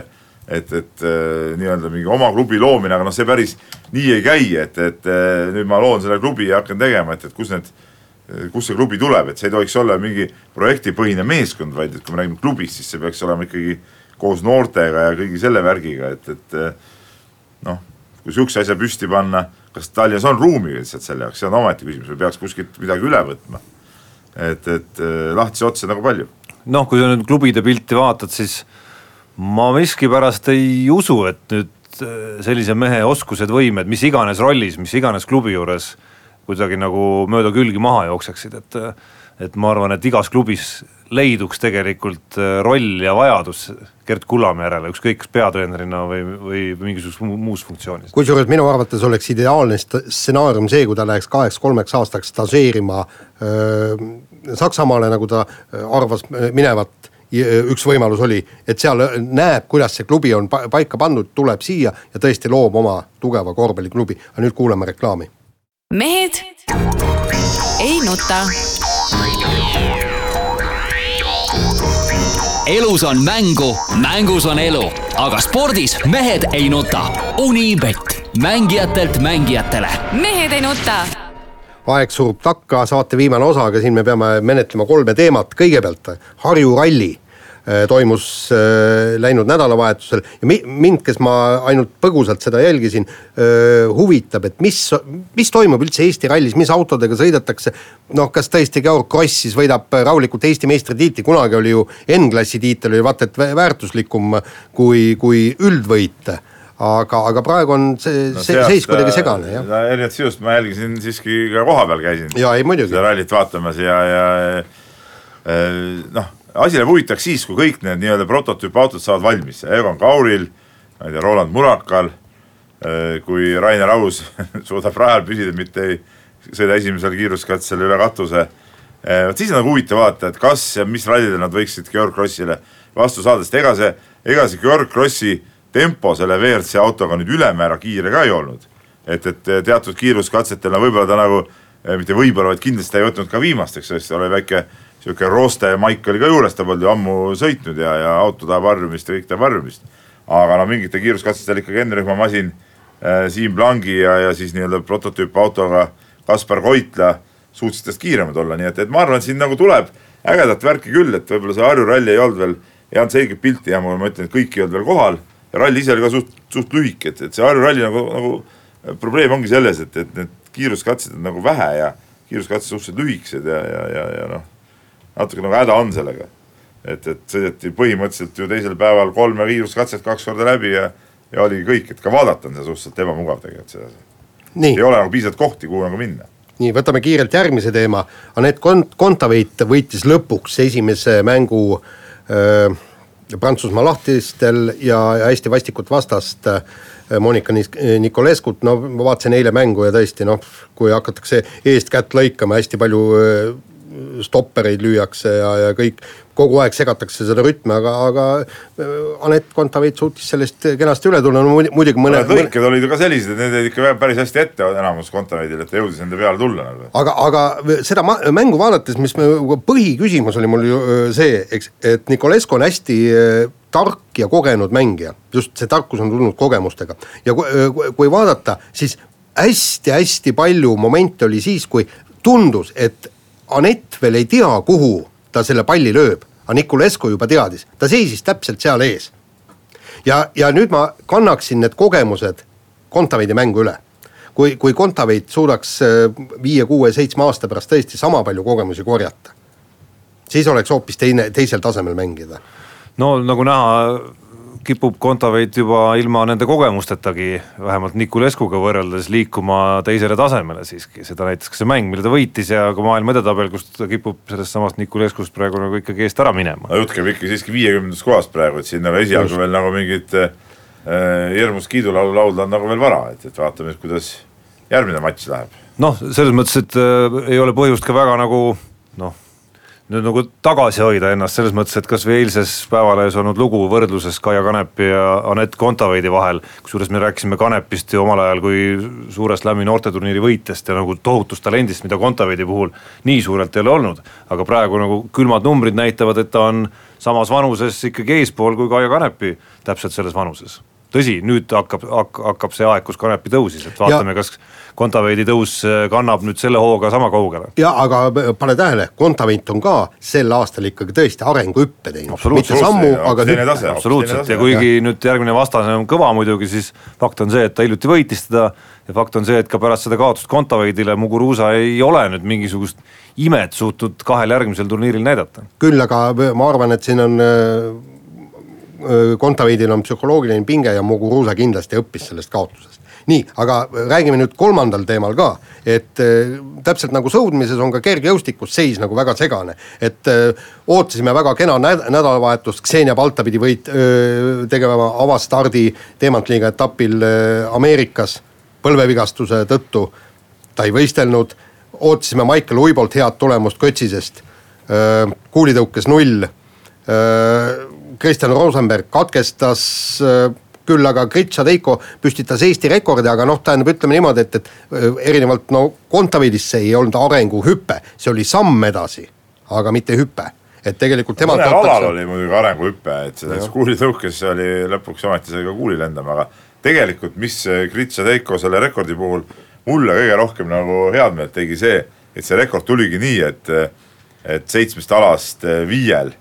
et, et äh, nii-öelda mingi oma klubi loomine, aga noh, see päris nii ei käi, et, et äh, nüüd ma loon selle klubi ja hakkan tegema, et, et kus need kust see klubi tuleb, et see ei tohiks olla mingi projektipõhine meeskond, vaid et kui me räägime klubist, siis see peaks olema ikkagi koos noortega ja kõigi selle värgiga, et, et noh, kui sihukese asja püsti panna, kas Tallinnas on ruumi lihtsalt selle jaoks, see on omaette küsimus, või peaks kuskilt midagi üle võtma. et, et lahtisi otsi nagu palju. noh, kui sa nüüd klubide pilti vaatad, siis ma miskipärast ei usu, et nüüd äh, sellise mehe oskused, võimed, mis iganes rollis, mis iganes klubi juures kuidagi nagu mööda külgi maha jookseksid, et. et ma arvan, et igas klubis leiduks tegelikult äh, roll ja vajadus Gerd Kullamäe järele, ükskõik kas peatreenerina või, või mingisuguses mu- muus funktsioonis. kusjuures minu arvates oleks ideaalne st- stsenaarium see, kui ta läheks kaheks-kolmeks aastaks stažeerima öö, Saksamaale, nagu ta arvas minevat üks võimalus oli, et seal näeb, kuidas see klubi on pa paika pandud, tuleb siia ja tõesti loob oma tugeva korvpalliklubi, aga nüüd kuulame reklaami. mehed ei nuta. elus on mängu, mängus on elu, aga spordis mehed ei nuta. Unibet, mängijatelt mängijatele. mehed ei nuta. aeg surub takka, saate viimane osa, aga siin me peame menetlema kolme teemat, kõigepealt Harju ralli toimus äh, läinud nädalavahetusel ja mi, mind, kes ma ainult põgusalt seda jälgisin äh,, huvitab, et mis, mis toimub üldse Eesti rallis, mis autodega sõidetakse. noh, kas tõesti Georg Kross siis võidab rahulikult Eesti meistritiitli, kunagi oli ju N-klassi tiitel oli vaata et vä- väärtuslikum kui, kui üldvõit aga, aga praegu on see no, see seis kuidagi segane jah. erinevalt sinust ma jälgisin siiski ka kohapeal käisin. ja ei muidugi. seda rallit vaatamas ja, ja äh, noh, asi läheb huvitavaks siis, kui kõik need nii-öelda prototüüpautod saavad valmis, Egon Kauril, ma ei tea, Roland Murakal. kui Rainer Aus <laughs> suudab rajal püsida, mitte ei sõida esimesel kiiruskatsel üle katuse. vot siis on nagu huvitav vaadata, et kas ja mis rallidel nad võiksid Georg Krossile vastu saada, sest ega see, ega see Georg Krossi tempo selle WRC autoga nüüd ülemäära kiire ka ei olnud. et, et teatud kiiruskatsetel, no võib-olla ta nagu, mitte võib-olla, vaid kindlasti ta ei võtnud ka viimast, eks ole, sest oli väike sihuke rooste maik oli ka juures, ta polnud ju ammu sõitnud ja, ja auto tahab harjumist ja kõik tahab harjumist. aga no mingite kiiruskatsetel ikkagi N-rühma masin äh, Siim Plangi ja, ja siis nii-öelda prototüüpautoga Kaspar Koitla suutsid tast kiiremad olla, nii et, et ma arvan, et siin nagu tuleb ägedat värki küll, et võib-olla see Harju ralli ei olnud veel, ei andnud selget pilti ja ma ütlen, et kõik ei olnud veel kohal ralli ise oli ka suht, suht lühike, et, et see Harju ralli nagu, nagu probleem ongi selles, et, et need kiiruskatsed on nagu vähe ja kiiruskatsed suhteliselt lühikesed ja, ja, ja, ja noh, natuke nagu häda on sellega. et, et sõideti põhimõtteliselt ju teisel päeval kolme kiiruskatset kaks korda läbi ja, ja oligi kõik, et ka vaadata on see suhteliselt ebamugav tegelikult nii ei ole nagu piisavalt kohti, kuhu nagu minna nii, võtame kiirelt järgmise teema. Anett Kont-, Kontaveit võitis lõpuks esimese mängu öö, Prantsusmaa lahtistel ja, hästi vastikut vastast Monika Nikoleskut, no ma vaatasin eile mängu ja tõesti noh, kui hakatakse eest-kätt lõikama, hästi palju stoppereid lüüakse ja, ja kõik, kogu aeg segatakse seda rütmi, aga, aga äh, Anett Kontaveit suutis sellest kenasti üle tulla, no muidugi mõne, lõiked olid ju ka sellised, et need jäid ikka päris hästi ette enamus Kontaveidil, et ta jõudis nende peale tulla nagu. aga, aga seda mängu vaadates, mis me, põhiküsimus oli mul ju öö, see, eks, et Nikolescu on hästi öö, tark ja kogenud mängija, just see tarkus on tulnud kogemustega ja kui, kui vaadata, siis hästi-hästi palju momente oli siis, kui tundus, et Anett veel ei tea, kuhu ta selle palli lööb, aga Nikolescu juba teadis, ta seisis täpselt seal ees. ja, ja nüüd ma kannaksin need kogemused Kontaveidi mängu üle. kui, kui Kontaveit suudaks äh, viie, kuue, seitsme aasta pärast tõesti sama palju kogemusi korjata, siis oleks hoopis teine, teisel tasemel mängida. no nagu näha, kipub Kontaveit juba ilma nende kogemustetagi, vähemalt Nikulescuga võrreldes liikuma teisele tasemele siiski, seda näitas ka see mäng, mille ta võitis ja ka maailma edetabel, kus ta kipub sellest samast Nikuleskust praegu nagu ikkagi eest ära minema. no jutt käib ikka siiski viiekümnendast kohast praegu, et siin nagu esialgu veel nagu mingit äh, hirmus kiidulaulu laulda on nagu veel vara, et, et vaatame, kuidas järgmine matš läheb. noh, selles mõttes, et äh, ei ole põhjust ka väga nagu noh nüüd nagu tagasi hoida ennast selles mõttes, et kasvõi eilses Päevalehes olnud lugu võrdluses Kaia Kanepi ja Anett Kontaveidi vahel. kusjuures me rääkisime Kanepist ju omal ajal kui suure slam'i noorteturniiri võitjast ja nagu tohutust talendist, mida Kontaveidi puhul nii suurelt ei ole olnud. aga praegu nagu külmad numbrid näitavad, et ta on samas vanuses ikkagi eespool kui Kaia Kanepi täpselt selles vanuses tõsi, nüüd hakkab, hakkab see aeg, kus Kanepi tõusis, et vaatame, kas Kontaveidi tõus äh, kannab nüüd selle hooga sama kaugele. ja aga pane tähele, Kontaveit on ka sel aastal ikkagi tõesti arenguhüppe teinud, mitte sammu, aga hüppe. absoluutselt ja kuigi ja. nüüd järgmine vastane on kõva muidugi, siis fakt on see, et ta hiljuti võitis teda ja fakt on see, et ka pärast seda kaotust Kontaveidile Muguruza ei ole nüüd mingisugust imet suutnud kahel järgmisel turniiril näidata. küll aga ma arvan, et siin on äh, Kontaveidil on psühholoogiline pinge ja Muguruza kindlasti õppis sellest kaotusest. Nii, aga räägime nüüd kolmandal teemal ka, et äh, täpselt nagu sõudmises on ka kergejõustikus seis nagu väga segane. et öö, ootasime väga kena näd nädalavahetust, Xenia Balta pidi võit, tegema avastardi teemantliiga etapil öö, Ameerikas põlvevigastuse tõttu. ta ei võistelnud, ootasime Maicel Uibolt head tulemust Kötsisest, kuulitõukes null Kristjan Rosenberg katkestas äh, küll aga Gritša Teiko püstitas Eesti rekordi, aga noh, tähendab, ütleme niimoodi, et, et erinevalt no Kontaveidist see ei olnud arenguhüpe, see oli samm edasi, aga mitte hüpe. Et tegelikult temalt mõnel alal tatakse... oli muidugi arenguhüpe, et selles kuulitõukes oli lõpuks ometi sai ka kuuli lendama, aga tegelikult, mis Gritša Teiko selle rekordi puhul mulle kõige rohkem nagu head meelt tegi see, et see rekord tuligi nii, et, et seitsmest alast viiel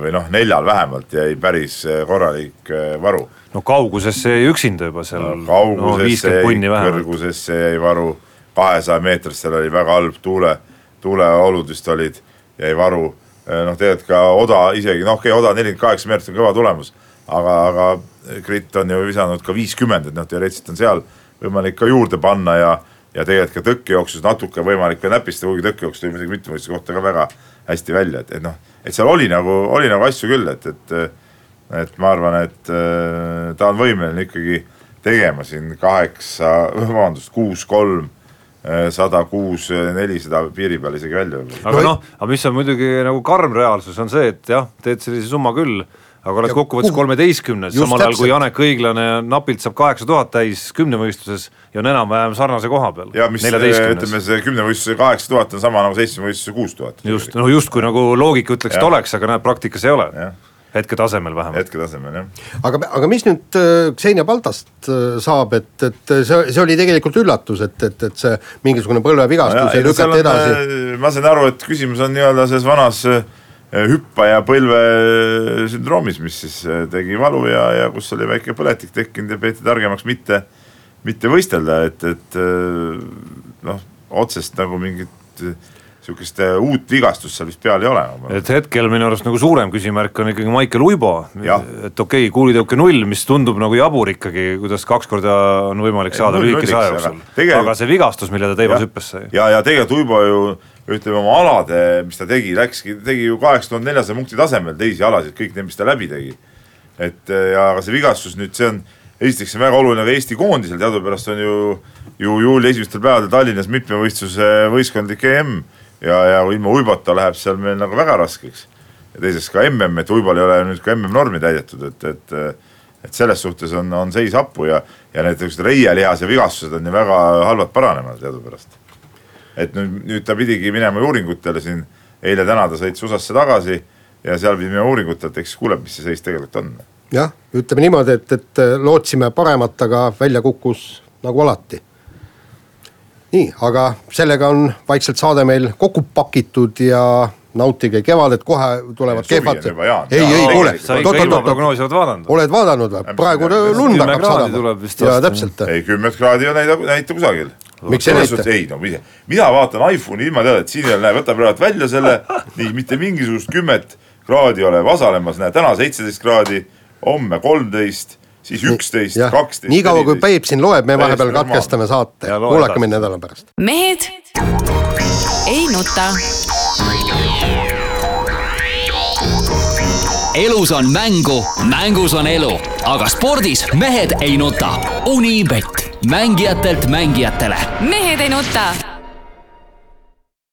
või noh, neljal vähemalt jäi päris äh, korralik äh, varu. no kaugusesse jäi üksinda juba seal no,. kaugusesse no, jäi, kõrgusesse jäi varu, kahesaja meetrist, seal oli väga halb tuule, tuuleolud vist olid, jäi varu. noh, tegelikult ka Oda isegi, noh okei okay,, Oda nelikümmend kaheksa meetrit on kõva tulemus, aga, aga Grit on ju visanud ka viiskümmend, et noh, teoreetiliselt on seal võimalik ka juurde panna ja ja tegelikult ka tõkkejooksus natuke võimalik veel näpistada, kuigi tõkkejooksus tuli isegi mitmevõistluse kohta ka väga hästi välja, et, et noh et seal oli nagu, oli nagu asju küll, et, et, et ma arvan, et äh, ta on võimeline ikkagi tegema siin kaheksa, vabandust, kuus, kolm äh, sada kuus, nelisada piiri peal isegi välja. aga noh, aga mis on muidugi nagu karm reaalsus, on see, et jah, teed sellise summa küll aga oled kokkuvõttes kolmeteistkümnes, samal ajal kui Janek Õiglane napilt saab kaheksa tuhat täis kümnevõistluses ja on enam-vähem sarnase koha peal. ja mis ütleme, see kümnevõistluse kaheksa tuhat on sama nagu seitsmevõistluse kuus tuhat. just, no justkui nagu loogika ütleks, et oleks, aga näed, praktikas ei ole hetketasemel vähemalt. hetketasemel jah. aga, aga mis nüüd äh, Xenia Baltast äh, saab, et, et see, see oli tegelikult üllatus, et, et, et see mingisugune põlvevigastus no, ei lükata edasi. Äh, ma sain aru, et küsimus on nii-öelda selles vanas äh, hüppaja põlve sündroomis, mis siis äh, tegi valu ja, ja kus oli väike põletik tekkinud ja peeti targemaks mitte, mitte võistelda, et, et noh, otsest nagu mingit sihukest uut vigastust seal vist peal ei ole. et hetkel minu arust nagu suurem küsimärk on ikkagi Maicel Uibo, et okei okay,, kuulitõuke null, mis tundub nagu jabur ikkagi, kuidas kaks korda on võimalik saada lühikese aja jooksul, aga see vigastus, mille ta teivas hüppes sai. ja, ja tegelikult Uibo ju ütleme oma alade, mis ta tegi, läkski, tegi ju kaheksa tuhat neljasaja punkti tasemel teisi alasid, kõik need, mis ta läbi tegi. et äh, ja see vigastus nüüd, see on, esiteks see on väga oluline ka Eesti koondisel, teadupärast on ju, ju juuli esimestel päevadel Tallinnas mitmevõistluse võistkondlik EM ja, ja ilma Uibota läheb seal meil nagu väga raskeks. ja teiseks ka MM, et Uibol ei ole nüüd ka MM-normi täidetud, et, et et selles suhtes on, on seis hapu ja, ja need niisugused reielihase vigastused on ju väga halvad paranemas teadupärast et nüüd, nüüd ta pidigi minema uuringutele siin, eile-täna ta sõitis USA-sse tagasi ja seal pidi minema uuringutelt, eks kuuleb, mis see seis tegelikult on. jah, ütleme niimoodi, et, et lootsime paremat, aga välja kukkus nagu alati. nii, aga sellega on vaikselt saade meil kokku pakitud ja nautige kevadet, kohe tulevad kehvad. ei, ei Jaa, kuule, sa ikka ilmaprognoosi oled vaadanud? oled vaadanud või? praegu lund hakkab sadama ja täpselt, ei, kümmet kraadi ei näita, näita kusagil. Miks ei näita? ei no mida, mina vaatan iPhone'i ilma teada, et siin ei ole, näe, võta praegu välja selle, nii mitte mingisugust kümmet kraadi ei ole vasalemas, näe täna seitseteist kraadi, homme kolmteist, siis üksteist, kaksteist. niikaua kui Peip siin loeb, me vahepeal katkestame saate, kuulake mind nädala pärast. mehed ei nuta. elus on mängu, mängus on elu, aga spordis mehed ei nuta. Unibet, mängijatelt mängijatele. Mehed ei nuta